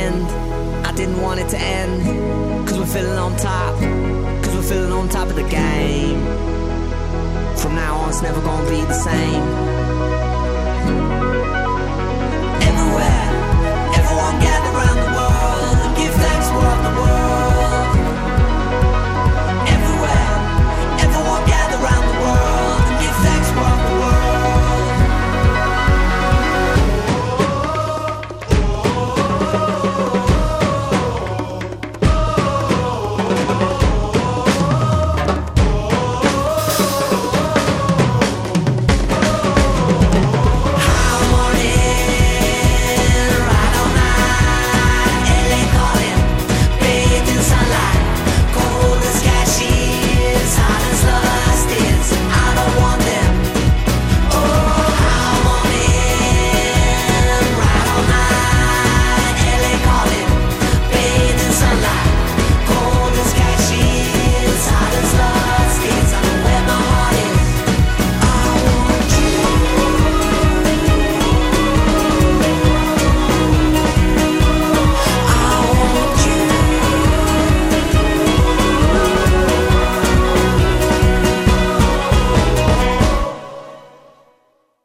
end. I didn't want it to end. Cause we're feeling on top. Cause we're feeling on top of the game. From now on, it's never gonna be the same.